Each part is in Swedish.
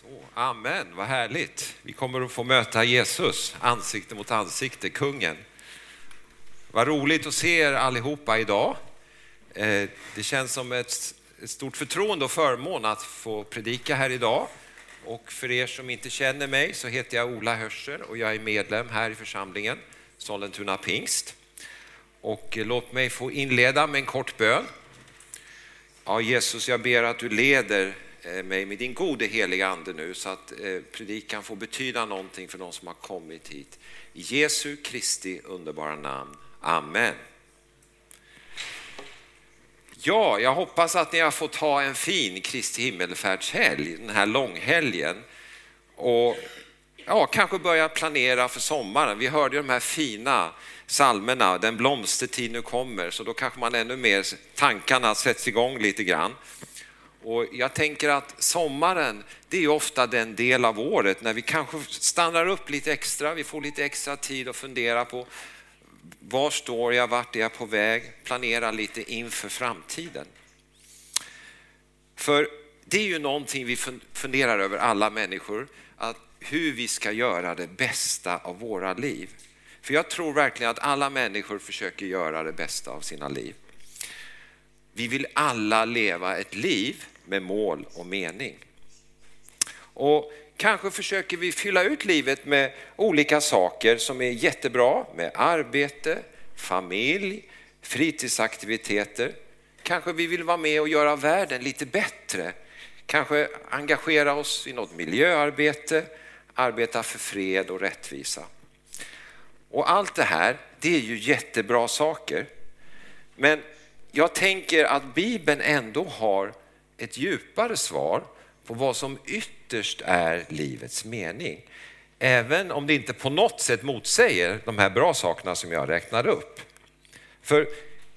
Så, amen, vad härligt. Vi kommer att få möta Jesus ansikte mot ansikte, kungen. Vad roligt att se er allihopa idag. Eh, det känns som ett stort förtroende och förmån att få predika här idag. Och för er som inte känner mig så heter jag Ola Hörsel och jag är medlem här i församlingen Sollentuna Pingst. Och eh, låt mig få inleda med en kort bön. Ja, Jesus, jag ber att du leder Eh, mig med din gode heliga ande nu så att eh, predikan får betyda någonting för de som har kommit hit. I Jesu Kristi underbara namn. Amen. Ja, jag hoppas att ni har fått ha en fin Kristi himmelfärdshelg, den här långhelgen. Och ja, kanske börja planera för sommaren. Vi hörde de här fina salmerna, den blomstertid nu kommer, så då kanske man ännu mer, tankarna sätts igång lite grann. Och jag tänker att sommaren, det är ofta den del av året när vi kanske stannar upp lite extra, vi får lite extra tid att fundera på var står jag, vart är jag på väg, planera lite inför framtiden. För det är ju någonting vi funderar över alla människor, att hur vi ska göra det bästa av våra liv. För jag tror verkligen att alla människor försöker göra det bästa av sina liv. Vi vill alla leva ett liv med mål och mening. Och kanske försöker vi fylla ut livet med olika saker som är jättebra, med arbete, familj, fritidsaktiviteter. Kanske vi vill vara med och göra världen lite bättre. Kanske engagera oss i något miljöarbete, arbeta för fred och rättvisa. Och allt det här, det är ju jättebra saker. Men jag tänker att Bibeln ändå har ett djupare svar på vad som ytterst är livets mening. Även om det inte på något sätt motsäger de här bra sakerna som jag räknar upp. För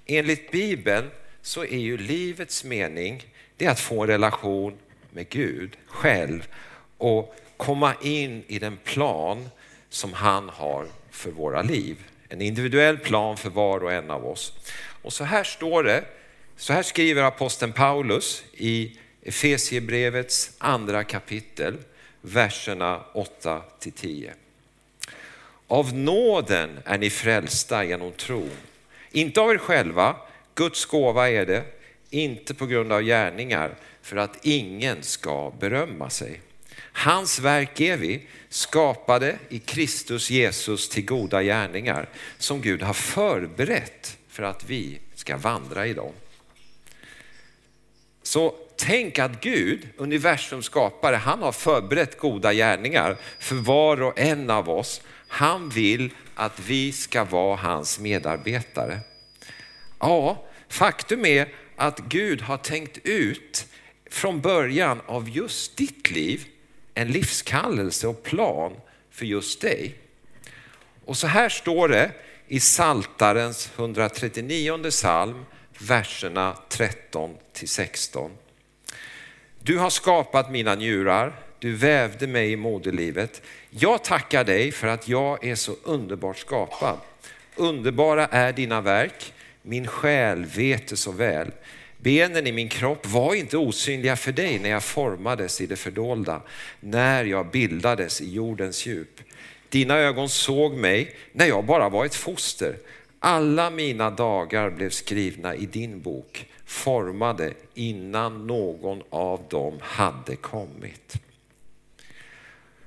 enligt Bibeln så är ju livets mening det är att få en relation med Gud själv och komma in i den plan som han har för våra liv. En individuell plan för var och en av oss. Och så här står det så här skriver aposteln Paulus i Efesiebrevets andra kapitel, verserna 8 10. Av nåden är ni frälsta genom tron. Inte av er själva, Guds gåva är det, inte på grund av gärningar, för att ingen ska berömma sig. Hans verk är vi, skapade i Kristus Jesus till goda gärningar, som Gud har förberett för att vi ska vandra i dem. Så tänk att Gud, universums skapare, han har förberett goda gärningar för var och en av oss. Han vill att vi ska vara hans medarbetare. Ja, faktum är att Gud har tänkt ut från början av just ditt liv en livskallelse och plan för just dig. Och så här står det i Saltarens 139 psalm, verserna 13 till 16. Du har skapat mina njurar, du vävde mig i moderlivet. Jag tackar dig för att jag är så underbart skapad. Underbara är dina verk, min själ vet det så väl. Benen i min kropp var inte osynliga för dig när jag formades i det fördolda, när jag bildades i jordens djup. Dina ögon såg mig när jag bara var ett foster. Alla mina dagar blev skrivna i din bok, formade innan någon av dem hade kommit.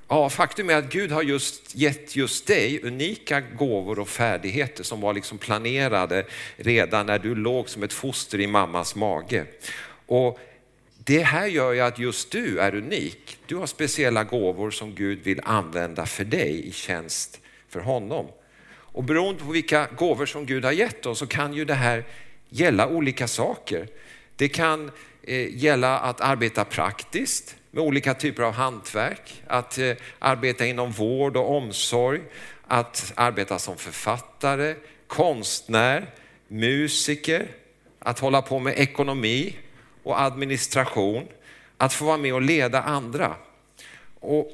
Ja, faktum är att Gud har just gett just dig unika gåvor och färdigheter som var liksom planerade redan när du låg som ett foster i mammas mage. Och det här gör ju att just du är unik. Du har speciella gåvor som Gud vill använda för dig i tjänst för honom. Och beroende på vilka gåvor som Gud har gett oss så kan ju det här gälla olika saker. Det kan eh, gälla att arbeta praktiskt med olika typer av hantverk, att eh, arbeta inom vård och omsorg, att arbeta som författare, konstnär, musiker, att hålla på med ekonomi och administration, att få vara med och leda andra. Och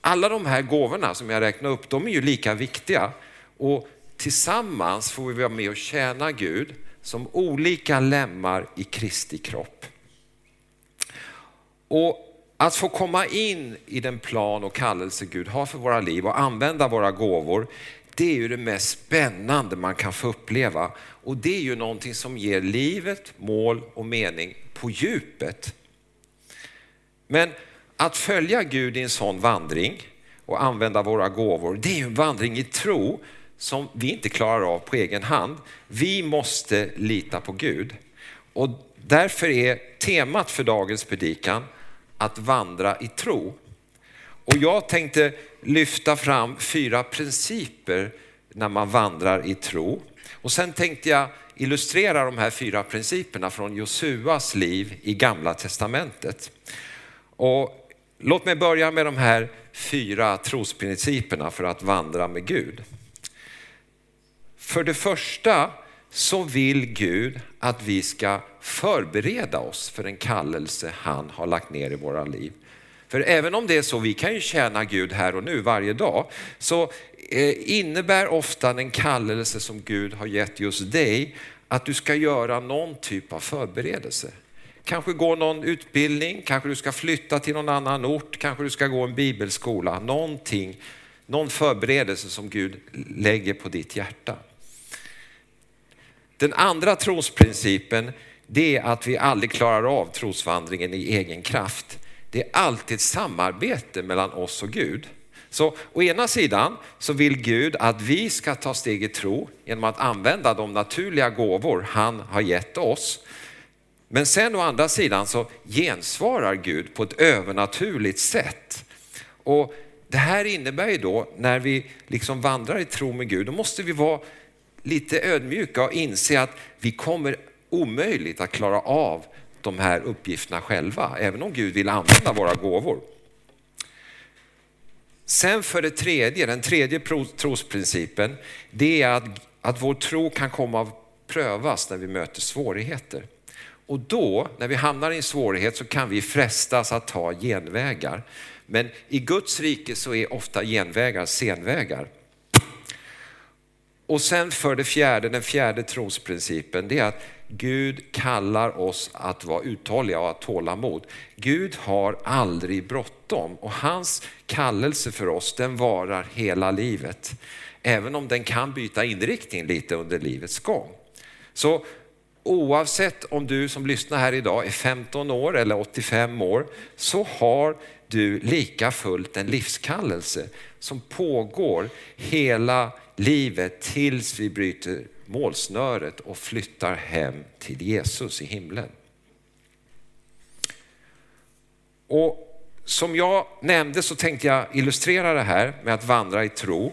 alla de här gåvorna som jag räknar upp, de är ju lika viktiga. Och tillsammans får vi vara med och tjäna Gud som olika lemmar i Kristi kropp. Och Att få komma in i den plan och kallelse Gud har för våra liv och använda våra gåvor, det är ju det mest spännande man kan få uppleva. Och det är ju någonting som ger livet mål och mening på djupet. Men att följa Gud i en sån vandring och använda våra gåvor, det är ju en vandring i tro som vi inte klarar av på egen hand. Vi måste lita på Gud. Och därför är temat för dagens predikan att vandra i tro. Och jag tänkte lyfta fram fyra principer när man vandrar i tro. Och sen tänkte jag illustrera de här fyra principerna från Josuas liv i Gamla Testamentet. Och låt mig börja med de här fyra trosprinciperna för att vandra med Gud. För det första så vill Gud att vi ska förbereda oss för en kallelse han har lagt ner i våra liv. För även om det är så, vi kan ju tjäna Gud här och nu varje dag, så eh, innebär ofta den kallelse som Gud har gett just dig att du ska göra någon typ av förberedelse. Kanske gå någon utbildning, kanske du ska flytta till någon annan ort, kanske du ska gå en bibelskola, någonting, någon förberedelse som Gud lägger på ditt hjärta. Den andra trosprincipen det är att vi aldrig klarar av trosvandringen i egen kraft. Det är alltid ett samarbete mellan oss och Gud. Så å ena sidan så vill Gud att vi ska ta steg i tro genom att använda de naturliga gåvor han har gett oss. Men sen å andra sidan så gensvarar Gud på ett övernaturligt sätt. Och det här innebär ju då när vi liksom vandrar i tro med Gud, då måste vi vara lite ödmjuka och inse att vi kommer omöjligt att klara av de här uppgifterna själva, även om Gud vill använda våra gåvor. Sen för det tredje, den tredje trosprincipen, det är att, att vår tro kan komma att prövas när vi möter svårigheter. Och då, när vi hamnar i en svårighet så kan vi frestas att ta genvägar. Men i Guds rike så är ofta genvägar senvägar. Och sen för det fjärde, den fjärde trosprincipen, det är att Gud kallar oss att vara uthålliga och att tåla mod. Gud har aldrig bråttom och hans kallelse för oss den varar hela livet. Även om den kan byta inriktning lite under livets gång. Så oavsett om du som lyssnar här idag är 15 år eller 85 år så har du lika fullt en livskallelse som pågår hela livet tills vi bryter målsnöret och flyttar hem till Jesus i himlen. Och som jag nämnde så tänkte jag illustrera det här med att vandra i tro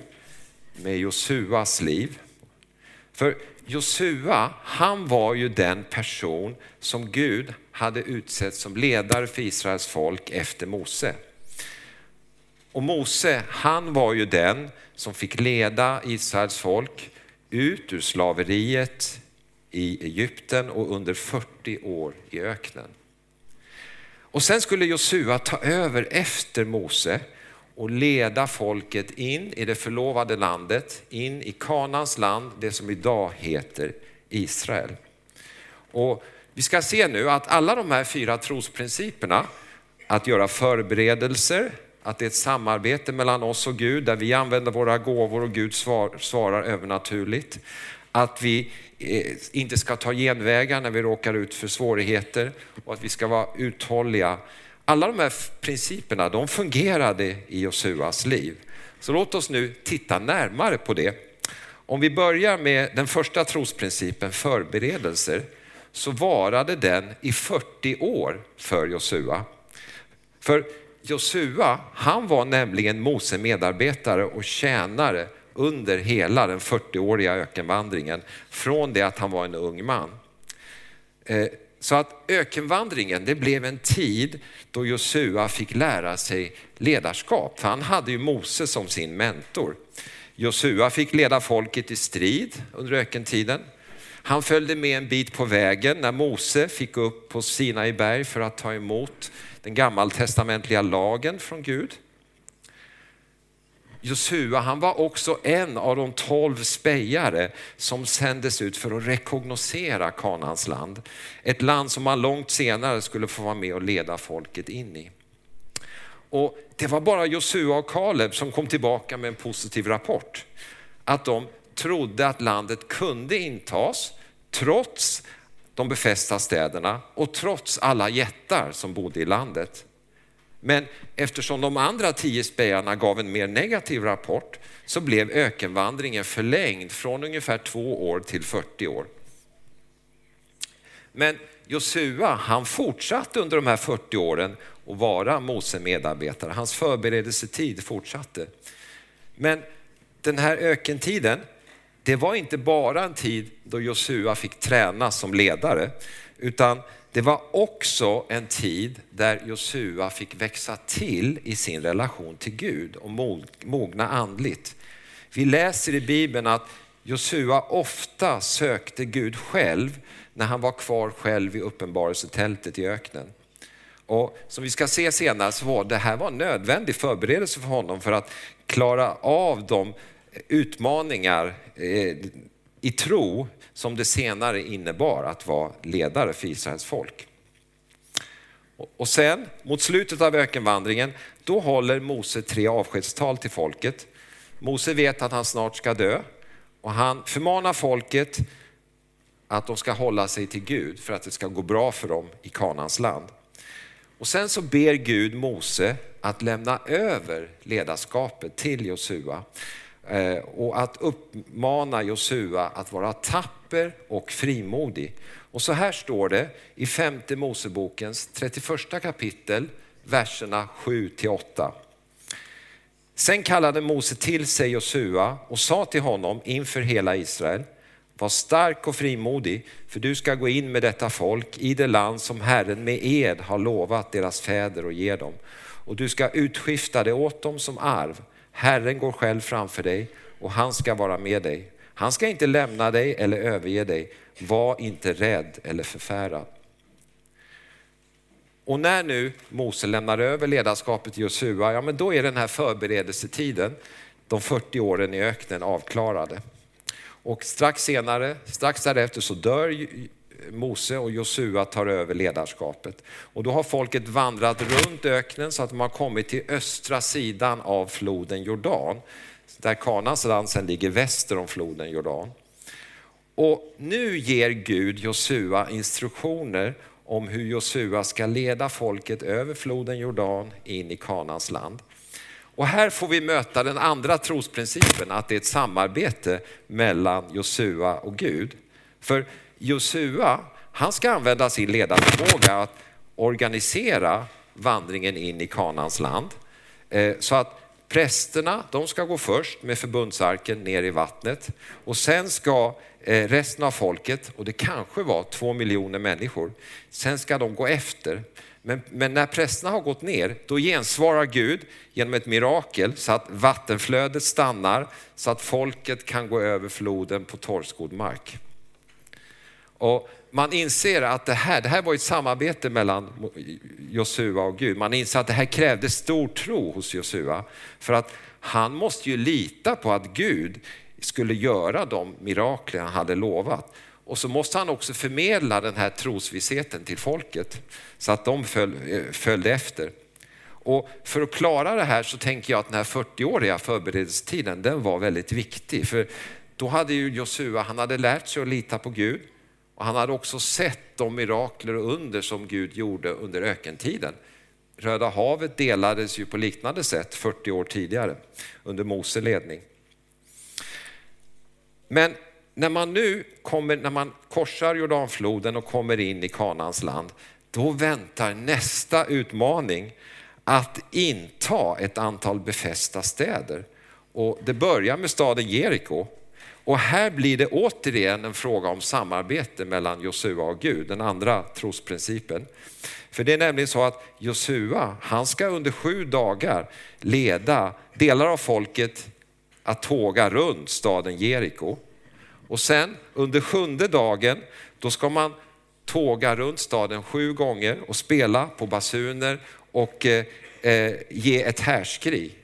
med Josuas liv. För Josua, han var ju den person som Gud hade utsett som ledare för Israels folk efter Mose. Och Mose, han var ju den som fick leda Israels folk ut ur slaveriet i Egypten och under 40 år i öknen. Och sen skulle Josua ta över efter Mose och leda folket in i det förlovade landet, in i Kanans land, det som idag heter Israel. Och vi ska se nu att alla de här fyra trosprinciperna, att göra förberedelser, att det är ett samarbete mellan oss och Gud där vi använder våra gåvor och Gud svar, svarar övernaturligt. Att vi eh, inte ska ta genvägar när vi råkar ut för svårigheter och att vi ska vara uthålliga. Alla de här principerna de fungerade i Josuas liv. Så låt oss nu titta närmare på det. Om vi börjar med den första trosprincipen, förberedelser, så varade den i 40 år för Josua. För Josua, han var nämligen Mose medarbetare och tjänare under hela den 40-åriga ökenvandringen från det att han var en ung man. Eh, så att ökenvandringen, det blev en tid då Josua fick lära sig ledarskap, för han hade ju Mose som sin mentor. Josua fick leda folket i strid under ökentiden. Han följde med en bit på vägen när Mose fick upp på Sinai berg för att ta emot den gammaltestamentliga lagen från Gud. Josua han var också en av de tolv spejare som sändes ut för att rekognosera Kanans land. Ett land som man långt senare skulle få vara med och leda folket in i. Och det var bara Josua och Kaleb som kom tillbaka med en positiv rapport. Att de trodde att landet kunde intas trots de befästa städerna och trots alla jättar som bodde i landet. Men eftersom de andra tio spejarna gav en mer negativ rapport så blev ökenvandringen förlängd från ungefär två år till 40 år. Men Josua, han fortsatte under de här 40 åren att vara Mose medarbetare. Hans förberedelsetid fortsatte. Men den här ökentiden, det var inte bara en tid då Josua fick träna som ledare, utan det var också en tid där Josua fick växa till i sin relation till Gud och mogna andligt. Vi läser i Bibeln att Josua ofta sökte Gud själv när han var kvar själv i uppenbarelsetältet i öknen. Och som vi ska se senare så var det här var en nödvändig förberedelse för honom för att klara av de utmaningar eh, i tro som det senare innebar att vara ledare för Israels folk. Och sen mot slutet av ökenvandringen, då håller Mose tre avskedstal till folket. Mose vet att han snart ska dö och han förmanar folket att de ska hålla sig till Gud för att det ska gå bra för dem i Kanans land. Och sen så ber Gud Mose att lämna över ledarskapet till Josua Eh, och att uppmana Josua att vara tapper och frimodig. Och så här står det i femte Mosebokens 31 kapitel, verserna 7 till 8. Sen kallade Mose till sig Josua och sa till honom inför hela Israel, var stark och frimodig, för du ska gå in med detta folk i det land som Herren med ed har lovat deras fäder och ger dem. Och du ska utskifta det åt dem som arv. Herren går själv framför dig och han ska vara med dig. Han ska inte lämna dig eller överge dig. Var inte rädd eller förfärad. Och när nu Mose lämnar över ledarskapet till Josua, ja men då är den här förberedelsetiden, de 40 åren i öknen avklarade. Och strax senare, strax därefter så dör Mose och Josua tar över ledarskapet. Och då har folket vandrat runt öknen så att de har kommit till östra sidan av floden Jordan. Där Kanans land sen ligger väster om floden Jordan. Och nu ger Gud Josua instruktioner om hur Josua ska leda folket över floden Jordan in i Kanans land. Och här får vi möta den andra trosprincipen, att det är ett samarbete mellan Josua och Gud. För Josua, han ska använda sin ledarförmåga att organisera vandringen in i Kanans land. Eh, så att prästerna, de ska gå först med förbundsarken ner i vattnet och sen ska eh, resten av folket, och det kanske var två miljoner människor, sen ska de gå efter. Men, men, när prästerna har gått ner, då gensvarar Gud genom ett mirakel så att vattenflödet stannar, så att folket kan gå över floden på torrskodd mark. Och man inser att det här, det här var ett samarbete mellan Josua och Gud. Man inser att det här krävde stor tro hos Josua. För att han måste ju lita på att Gud skulle göra de mirakler han hade lovat. Och så måste han också förmedla den här trosvissheten till folket så att de föl, eh, följde efter. Och för att klara det här så tänker jag att den här 40-åriga förberedelsetiden den var väldigt viktig. För då hade ju Josua, han hade lärt sig att lita på Gud och han hade också sett de mirakler och under som Gud gjorde under ökentiden. Röda havet delades ju på liknande sätt 40 år tidigare under Mose ledning. Men när man nu kommer, när man korsar Jordanfloden och kommer in i Kanans land, då väntar nästa utmaning att inta ett antal befästa städer. Och det börjar med staden Jeriko. Och här blir det återigen en fråga om samarbete mellan Josua och Gud, den andra trosprincipen. För det är nämligen så att Josua, han ska under sju dagar leda delar av folket att tåga runt staden Jeriko. Och sen under sjunde dagen, då ska man tåga runt staden sju gånger och spela på basuner och eh, eh, ge ett härskrig.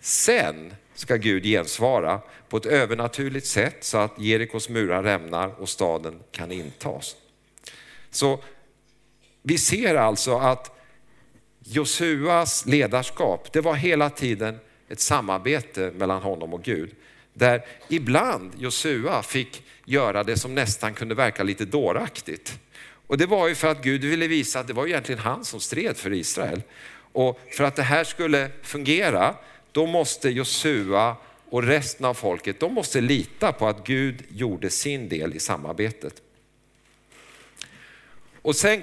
Sen ska Gud gensvara på ett övernaturligt sätt så att Jerikos murar rämnar och staden kan intas. Så vi ser alltså att Josuas ledarskap, det var hela tiden ett samarbete mellan honom och Gud. Där ibland Josua fick göra det som nästan kunde verka lite dåraktigt. Och det var ju för att Gud ville visa att det var egentligen han som stred för Israel. Och för att det här skulle fungera, då måste Josua och resten av folket, de måste lita på att Gud gjorde sin del i samarbetet. Och sen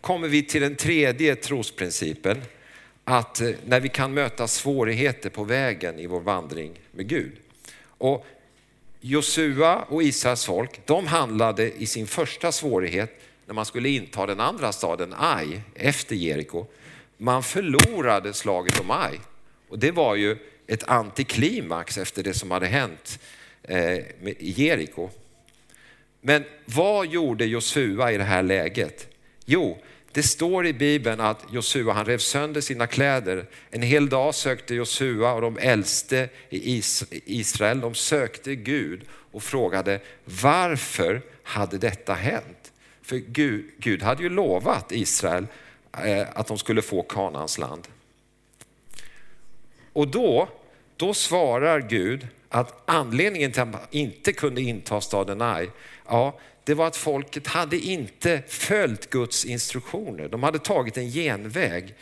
kommer vi till den tredje trosprincipen, att eh, när vi kan möta svårigheter på vägen i vår vandring med Gud. Och Josua och Israels folk, de handlade i sin första svårighet när man skulle inta den andra staden Ai efter Jeriko. Man förlorade slaget om Ai och det var ju ett antiklimax efter det som hade hänt eh, i Jeriko. Men vad gjorde Josua i det här läget? Jo, det står i Bibeln att Josua han rev sönder sina kläder. En hel dag sökte Josua och de äldste i Israel, de sökte Gud och frågade varför hade detta hänt? För Gud, Gud hade ju lovat Israel eh, att de skulle få Kanans land. Och då, då svarar Gud att anledningen till att man inte kunde inta staden Ai, ja, det var att folket hade inte följt Guds instruktioner. De hade tagit en genväg.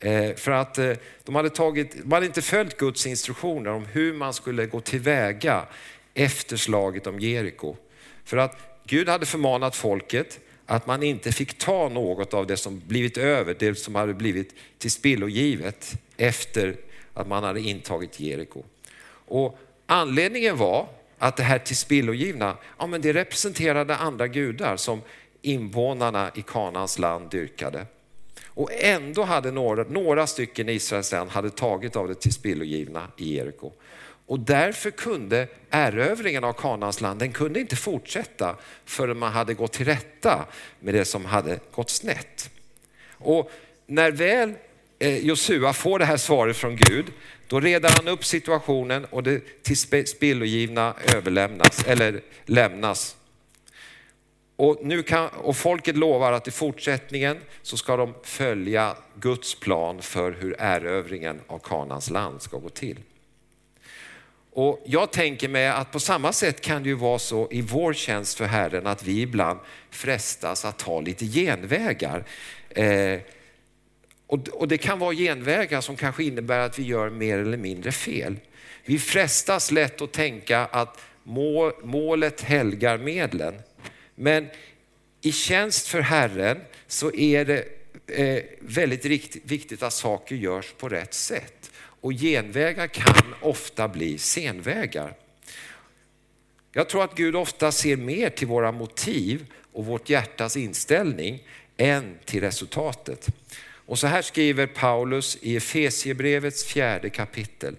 Eh, för att eh, de hade, tagit, de hade inte följt Guds instruktioner om hur man skulle gå tillväga efter slaget om Jeriko. För att Gud hade förmanat folket att man inte fick ta något av det som blivit över, det som hade blivit till spillogivet efter att man hade intagit Jeriko. Och anledningen var att det här tillspillogivna, ja men det representerade andra gudar som invånarna i Kanans land dyrkade. Och ändå hade några, några stycken i Israels land hade tagit av det tillspillogivna i Jeriko. Och därför kunde erövringen av Kanans land, den kunde inte fortsätta förrän man hade gått till rätta med det som hade gått snett. Och när väl Eh, Josua får det här svaret från Gud, då reder han upp situationen och det till spillogivna överlämnas, eller lämnas. Och, nu kan, och folket lovar att i fortsättningen så ska de följa Guds plan för hur erövringen av Kanans land ska gå till. Och jag tänker mig att på samma sätt kan det ju vara så i vår tjänst för Herren att vi ibland frestas att ta lite genvägar. Eh, och, och det kan vara genvägar som kanske innebär att vi gör mer eller mindre fel. Vi frestas lätt att tänka att må, målet helgar medlen. Men i tjänst för Herren så är det eh, väldigt viktigt att saker görs på rätt sätt. Och genvägar kan ofta bli senvägar. Jag tror att Gud ofta ser mer till våra motiv och vårt hjärtas inställning än till resultatet. Och så här skriver Paulus i Efesiebrevets fjärde kapitel.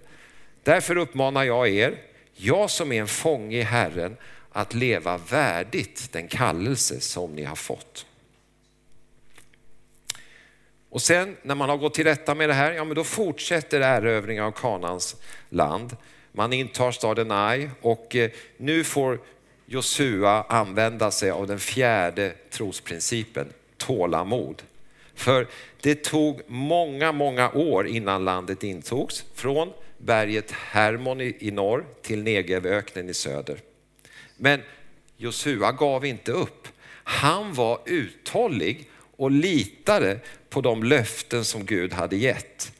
Därför uppmanar jag er, jag som är en fånge i Herren, att leva värdigt den kallelse som ni har fått. Och sen när man har gått till rätta med det här, ja men då fortsätter erövringen av Kanans land. Man intar staden Ai och eh, nu får Josua använda sig av den fjärde trosprincipen, tålamod. För det tog många, många år innan landet intogs, från berget Hermon i norr till Negevöknen i söder. Men Josua gav inte upp. Han var uthållig och litade på de löften som Gud hade gett.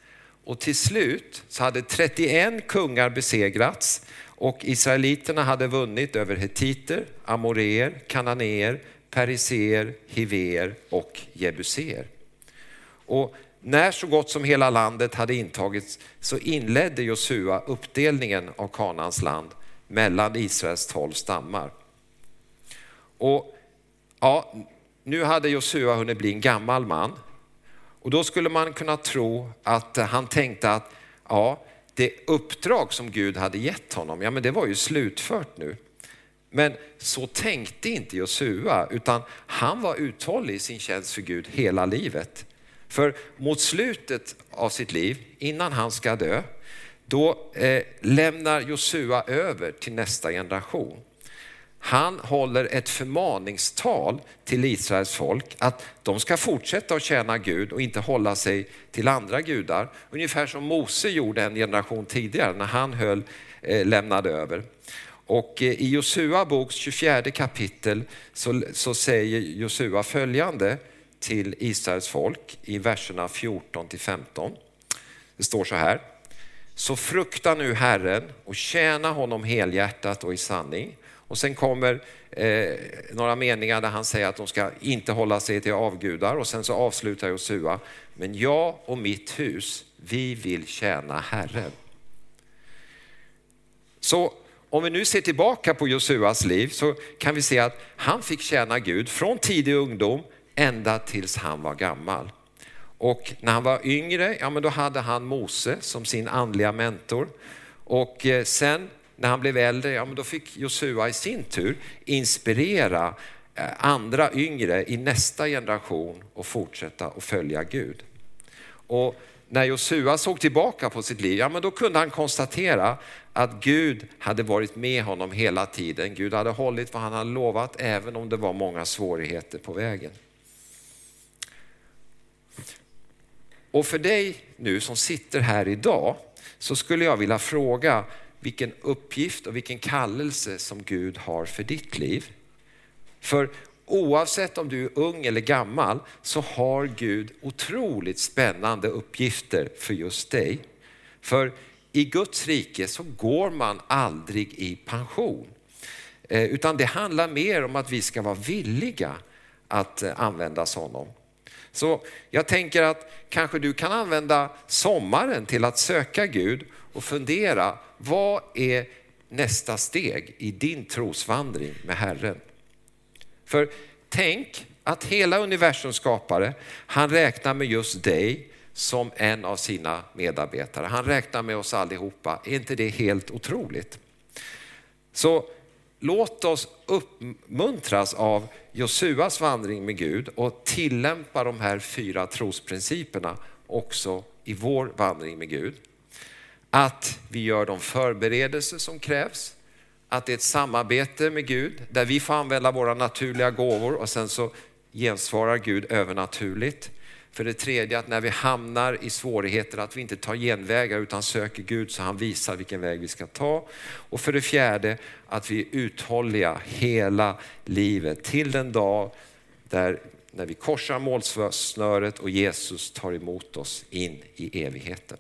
Och till slut så hade 31 kungar besegrats och israeliterna hade vunnit över hetiter, amoreer, kananéer, periser, hiver och jebuseer. Och när så gott som hela landet hade intagits så inledde Josua uppdelningen av Kanans land mellan Israels tolv stammar. Och ja, nu hade Josua hunnit bli en gammal man och då skulle man kunna tro att han tänkte att ja, det uppdrag som Gud hade gett honom, ja men det var ju slutfört nu. Men så tänkte inte Josua, utan han var uthållig i sin tjänst för Gud hela livet. För mot slutet av sitt liv, innan han ska dö, då eh, lämnar Josua över till nästa generation. han håller ett förmaningstal till Israels folk att de ska fortsätta att tjäna Gud och inte hålla sig till andra gudar. Ungefär som Mose gjorde en generation tidigare när han höll, eh, lämnade över. Och eh, i Josua boks 24 kapitel så, så säger Josua följande till Israels folk i verserna 14 till 15. Det står så här. Så frukta nu Herren och tjäna honom helhjärtat och i sanning. Och sen kommer eh, några meningar där han säger att de ska inte hålla sig till avgudar och sen så avslutar Josua, men jag och mitt hus, vi vill tjäna Herren. Så om vi nu ser tillbaka på Josuas liv så kan vi se att han fick tjäna Gud från tidig ungdom ända tills han var gammal. Och när han var yngre, ja men då hade han Mose som sin andliga mentor. Och eh, sen när han blev äldre, ja men då fick Josua i sin tur inspirera eh, andra yngre i nästa generation och fortsätta att följa Gud. Och när Josua såg tillbaka på sitt liv, ja men då kunde han konstatera att Gud hade varit med honom hela tiden. Gud hade hållit vad han hade lovat även om det var många svårigheter på vägen. Och för dig nu som sitter här idag så skulle jag vilja fråga vilken uppgift och vilken kallelse som Gud har för ditt liv. För oavsett om du är ung eller gammal så har Gud otroligt spännande uppgifter för just dig. För i Guds rike så går man aldrig i pension. Eh, utan det handlar mer om att vi ska vara villiga att använda användas honom. Så jag tänker att kanske du kan använda sommaren till att söka Gud och fundera, vad är nästa steg i din trosvandring med Herren? För tänk att hela universums skapare, han räknar med just dig som en av sina medarbetare. Han räknar med oss allihopa. Är inte det helt otroligt? Så låt oss uppmuntras av Josuas vandring med Gud och tillämpa de här fyra trosprinciperna också i vår vandring med Gud. Att vi gör de förberedelser som krävs, att det är ett samarbete med Gud där vi får använda våra naturliga gåvor och sen så gensvarar Gud övernaturligt. För det tredje att när vi hamnar i svårigheter att vi inte tar genvägar utan söker Gud så han visar vilken väg vi ska ta. Och för det fjärde att vi är uthålliga hela livet till den dag där när vi korsar målsnöret och Jesus tar emot oss in i evigheten.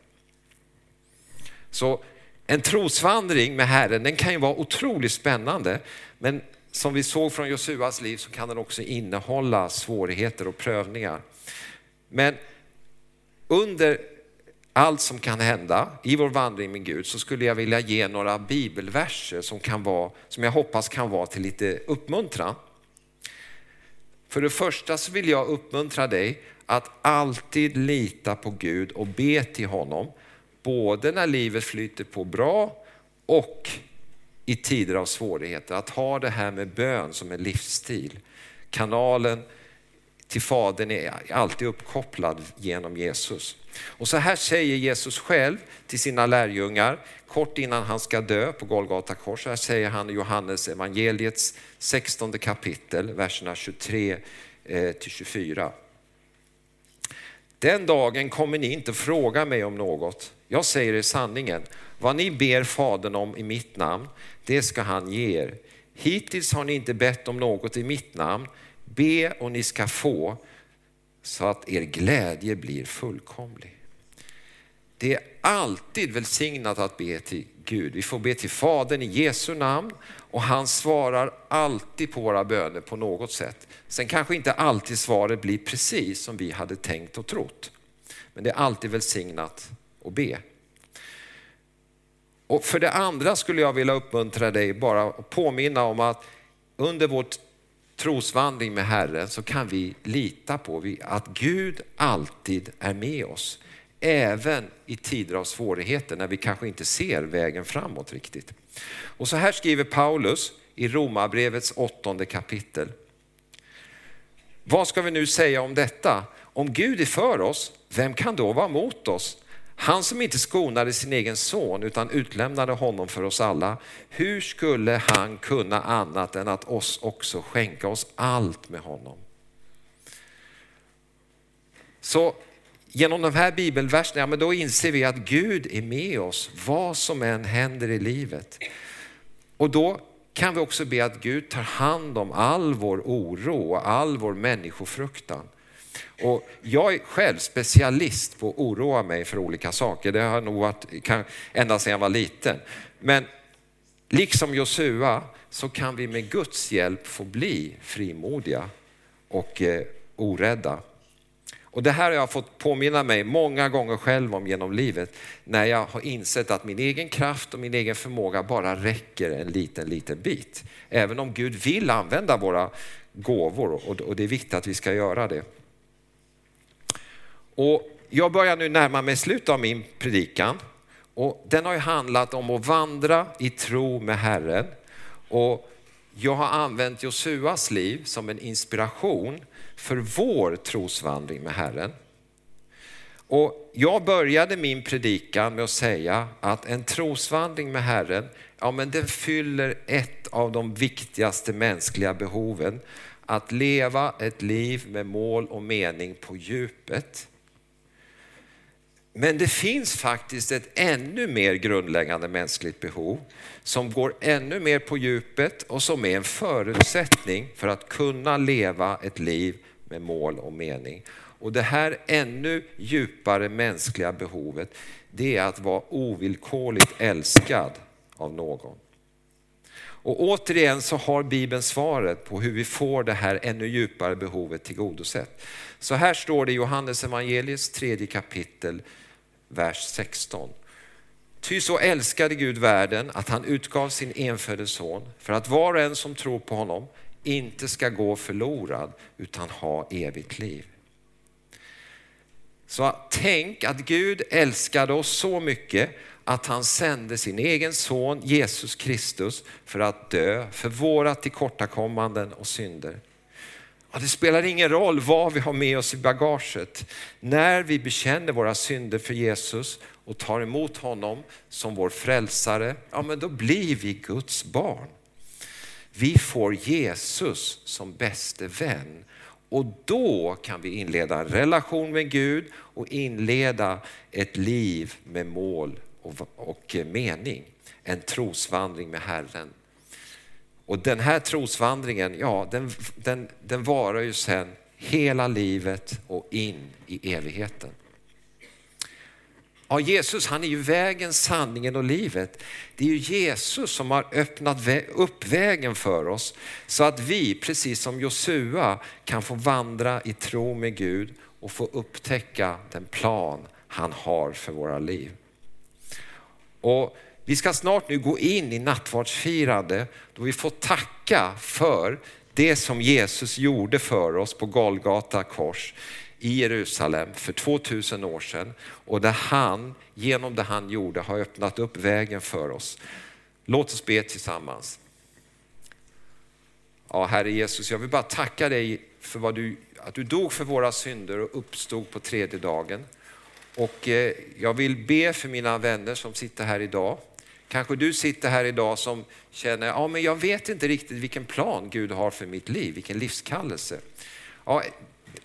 Så en trosvandring med Herren den kan ju vara otroligt spännande men som vi såg från Josuas liv så kan den också innehålla svårigheter och prövningar. Men under allt som kan hända i vår vandring med Gud så skulle jag vilja ge några bibelverser som, kan vara, som jag hoppas kan vara till lite uppmuntran. För det första så vill jag uppmuntra dig att alltid lita på Gud och be till honom. Både när livet flyter på bra och i tider av svårigheter. Att ha det här med bön som en livsstil. Kanalen till Fadern är alltid uppkopplad genom Jesus. Och så här säger Jesus själv till sina lärjungar kort innan han ska dö på Golgata kors. Så här säger han i Johannes evangeliets 16 kapitel, verserna 23 eh, till 24. Den dagen kommer ni inte fråga mig om något. Jag säger er sanningen. Vad ni ber Fadern om i mitt namn, det ska han ge er. Hittills har ni inte bett om något i mitt namn. Be och ni ska få så att er glädje blir fullkomlig. Det är alltid välsignat att be till Gud. Vi får be till Fadern i Jesu namn och han svarar alltid på våra böner på något sätt. Sen kanske inte alltid svaret blir precis som vi hade tänkt och trott. Men det är alltid välsignat att be. Och för det andra skulle jag vilja uppmuntra dig bara att påminna om att under vårt trosvandring med Herren så kan vi lita på att Gud alltid är med oss. Även i tider av svårigheter när vi kanske inte ser vägen framåt riktigt. Och så här skriver Paulus i Romarbrevets åttonde kapitel. Vad ska vi nu säga om detta? Om Gud är för oss, vem kan då vara mot oss? Han som inte skonade sin egen son utan utlämnade honom för oss alla, hur skulle han kunna annat än att oss också skänka oss allt med honom? Så genom de här bibelverserna, ja, men då inser vi att Gud är med oss vad som än händer i livet. Och då kan vi också be att Gud tar hand om all vår oro och all vår människofruktan. Och jag är själv specialist på att oroa mig för olika saker. Det har nog varit ända sedan jag var liten. Men liksom Josua så kan vi med Guds hjälp få bli frimodiga och eh, orädda. Och det här har jag fått påminna mig många gånger själv om genom livet när jag har insett att min egen kraft och min egen förmåga bara räcker en liten, liten bit. Även om Gud vill använda våra gåvor och det är viktigt att vi ska göra det. Och jag börjar nu närma mig slutet av min predikan och den har ju handlat om att vandra i tro med Herren. Och jag har använt Josuas liv som en inspiration för vår trosvandring med Herren. Och jag började min predikan med att säga att en trosvandring med Herren, ja men den fyller ett av de viktigaste mänskliga behoven. Att leva ett liv med mål och mening på djupet. Men det finns faktiskt ett ännu mer grundläggande mänskligt behov som går ännu mer på djupet och som är en förutsättning för att kunna leva ett liv med mål och mening. Och det här ännu djupare mänskliga behovet, det är att vara ovillkorligt älskad av någon. Och återigen så har Bibeln svaret på hur vi får det här ännu djupare behovet tillgodosett. Så här står det i Johannes evangeliets tredje kapitel, vers 16. Ty så älskade Gud världen att han utgav sin enfödde son för att var och en som tror på honom inte ska gå förlorad utan ha evigt liv. Så tänk att Gud älskade oss så mycket att han sände sin egen son Jesus Kristus för att dö för våra tillkortakommanden och synder. Att det spelar ingen roll vad vi har med oss i bagaget. När vi bekänner våra synder för Jesus och tar emot honom som vår frälsare, ja men då blir vi Guds barn. Vi får Jesus som bäste vän och då kan vi inleda en relation med Gud och inleda ett liv med mål och mening. En trosvandring med Herren. Och den här trosvandringen, ja den, den, den varar ju sen hela livet och in i evigheten. Ja, Jesus han är ju vägen, sanningen och livet. Det är ju Jesus som har öppnat upp vägen för oss så att vi, precis som Josua, kan få vandra i tro med Gud och få upptäcka den plan han har för våra liv. Och vi ska snart nu gå in i nattvardsfirande då vi får tacka för det som Jesus gjorde för oss på Golgata kors i Jerusalem för 2000 år sedan och där han genom det han gjorde har öppnat upp vägen för oss. Låt oss be tillsammans. Ja, Herre Jesus, jag vill bara tacka dig för vad du, att du dog för våra synder och uppstod på tredje dagen. Och eh, jag vill be för mina vänner som sitter här idag. Kanske du sitter här idag som känner, ja men jag vet inte riktigt vilken plan Gud har för mitt liv, vilken livskallelse. Ja,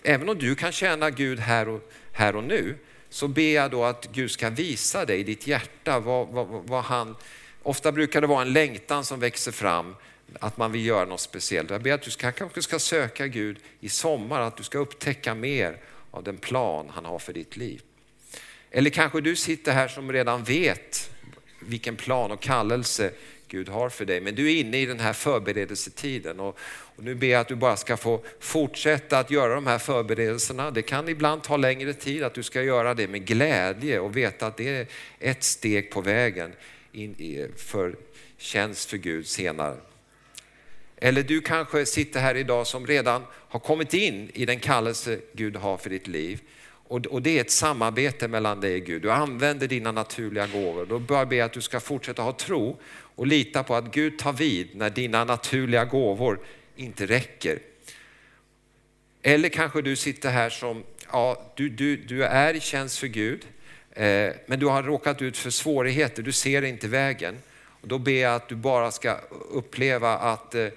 även om du kan känna Gud här och, här och nu, så ber jag då att Gud ska visa dig i ditt hjärta vad, vad, vad han, ofta brukar det vara en längtan som växer fram, att man vill göra något speciellt. Jag ber att du ska, kanske ska söka Gud i sommar, att du ska upptäcka mer av den plan han har för ditt liv. Eller kanske du sitter här som redan vet vilken plan och kallelse Gud har för dig. Men du är inne i den här förberedelsetiden och, och nu ber jag att du bara ska få fortsätta att göra de här förberedelserna. Det kan ibland ta längre tid, att du ska göra det med glädje och veta att det är ett steg på vägen in i, för tjänst för Gud senare. Eller du kanske sitter här idag som redan har kommit in i den kallelse Gud har för ditt liv. Och, det är ett samarbete mellan dig och Gud. Du använder dina naturliga gåvor. Då bör jag be att du ska fortsätta ha tro och lita på att Gud tar vid när dina naturliga gåvor inte räcker. Eller kanske du sitter här som, ja, du, du, du är i tjänst för Gud, Eh, men du har råkat ut för svårigheter, du ser inte vägen. Och då ber jag att du bara ska uppleva att eh,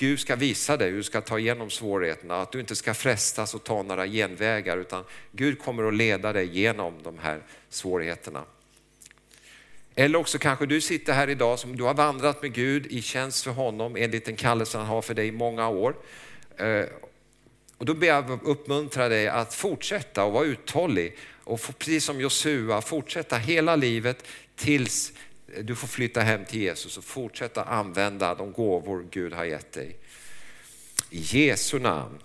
Gud ska visa dig hur du ska ta igenom svårigheterna, att du inte ska frestas och ta några genvägar utan Gud kommer att leda dig genom de här svårigheterna. Eller också kanske du sitter här idag som du har vandrat med Gud i tjänst för honom enligt den kallelse han har för dig i många år. Eh, och då ber jag uppmuntra dig att fortsätta och vara uthållig och precis som Josua fortsätta hela livet tills du får flytta hem till Jesus och fortsätta använda de gåvor Gud har gett dig. I Jesu namn.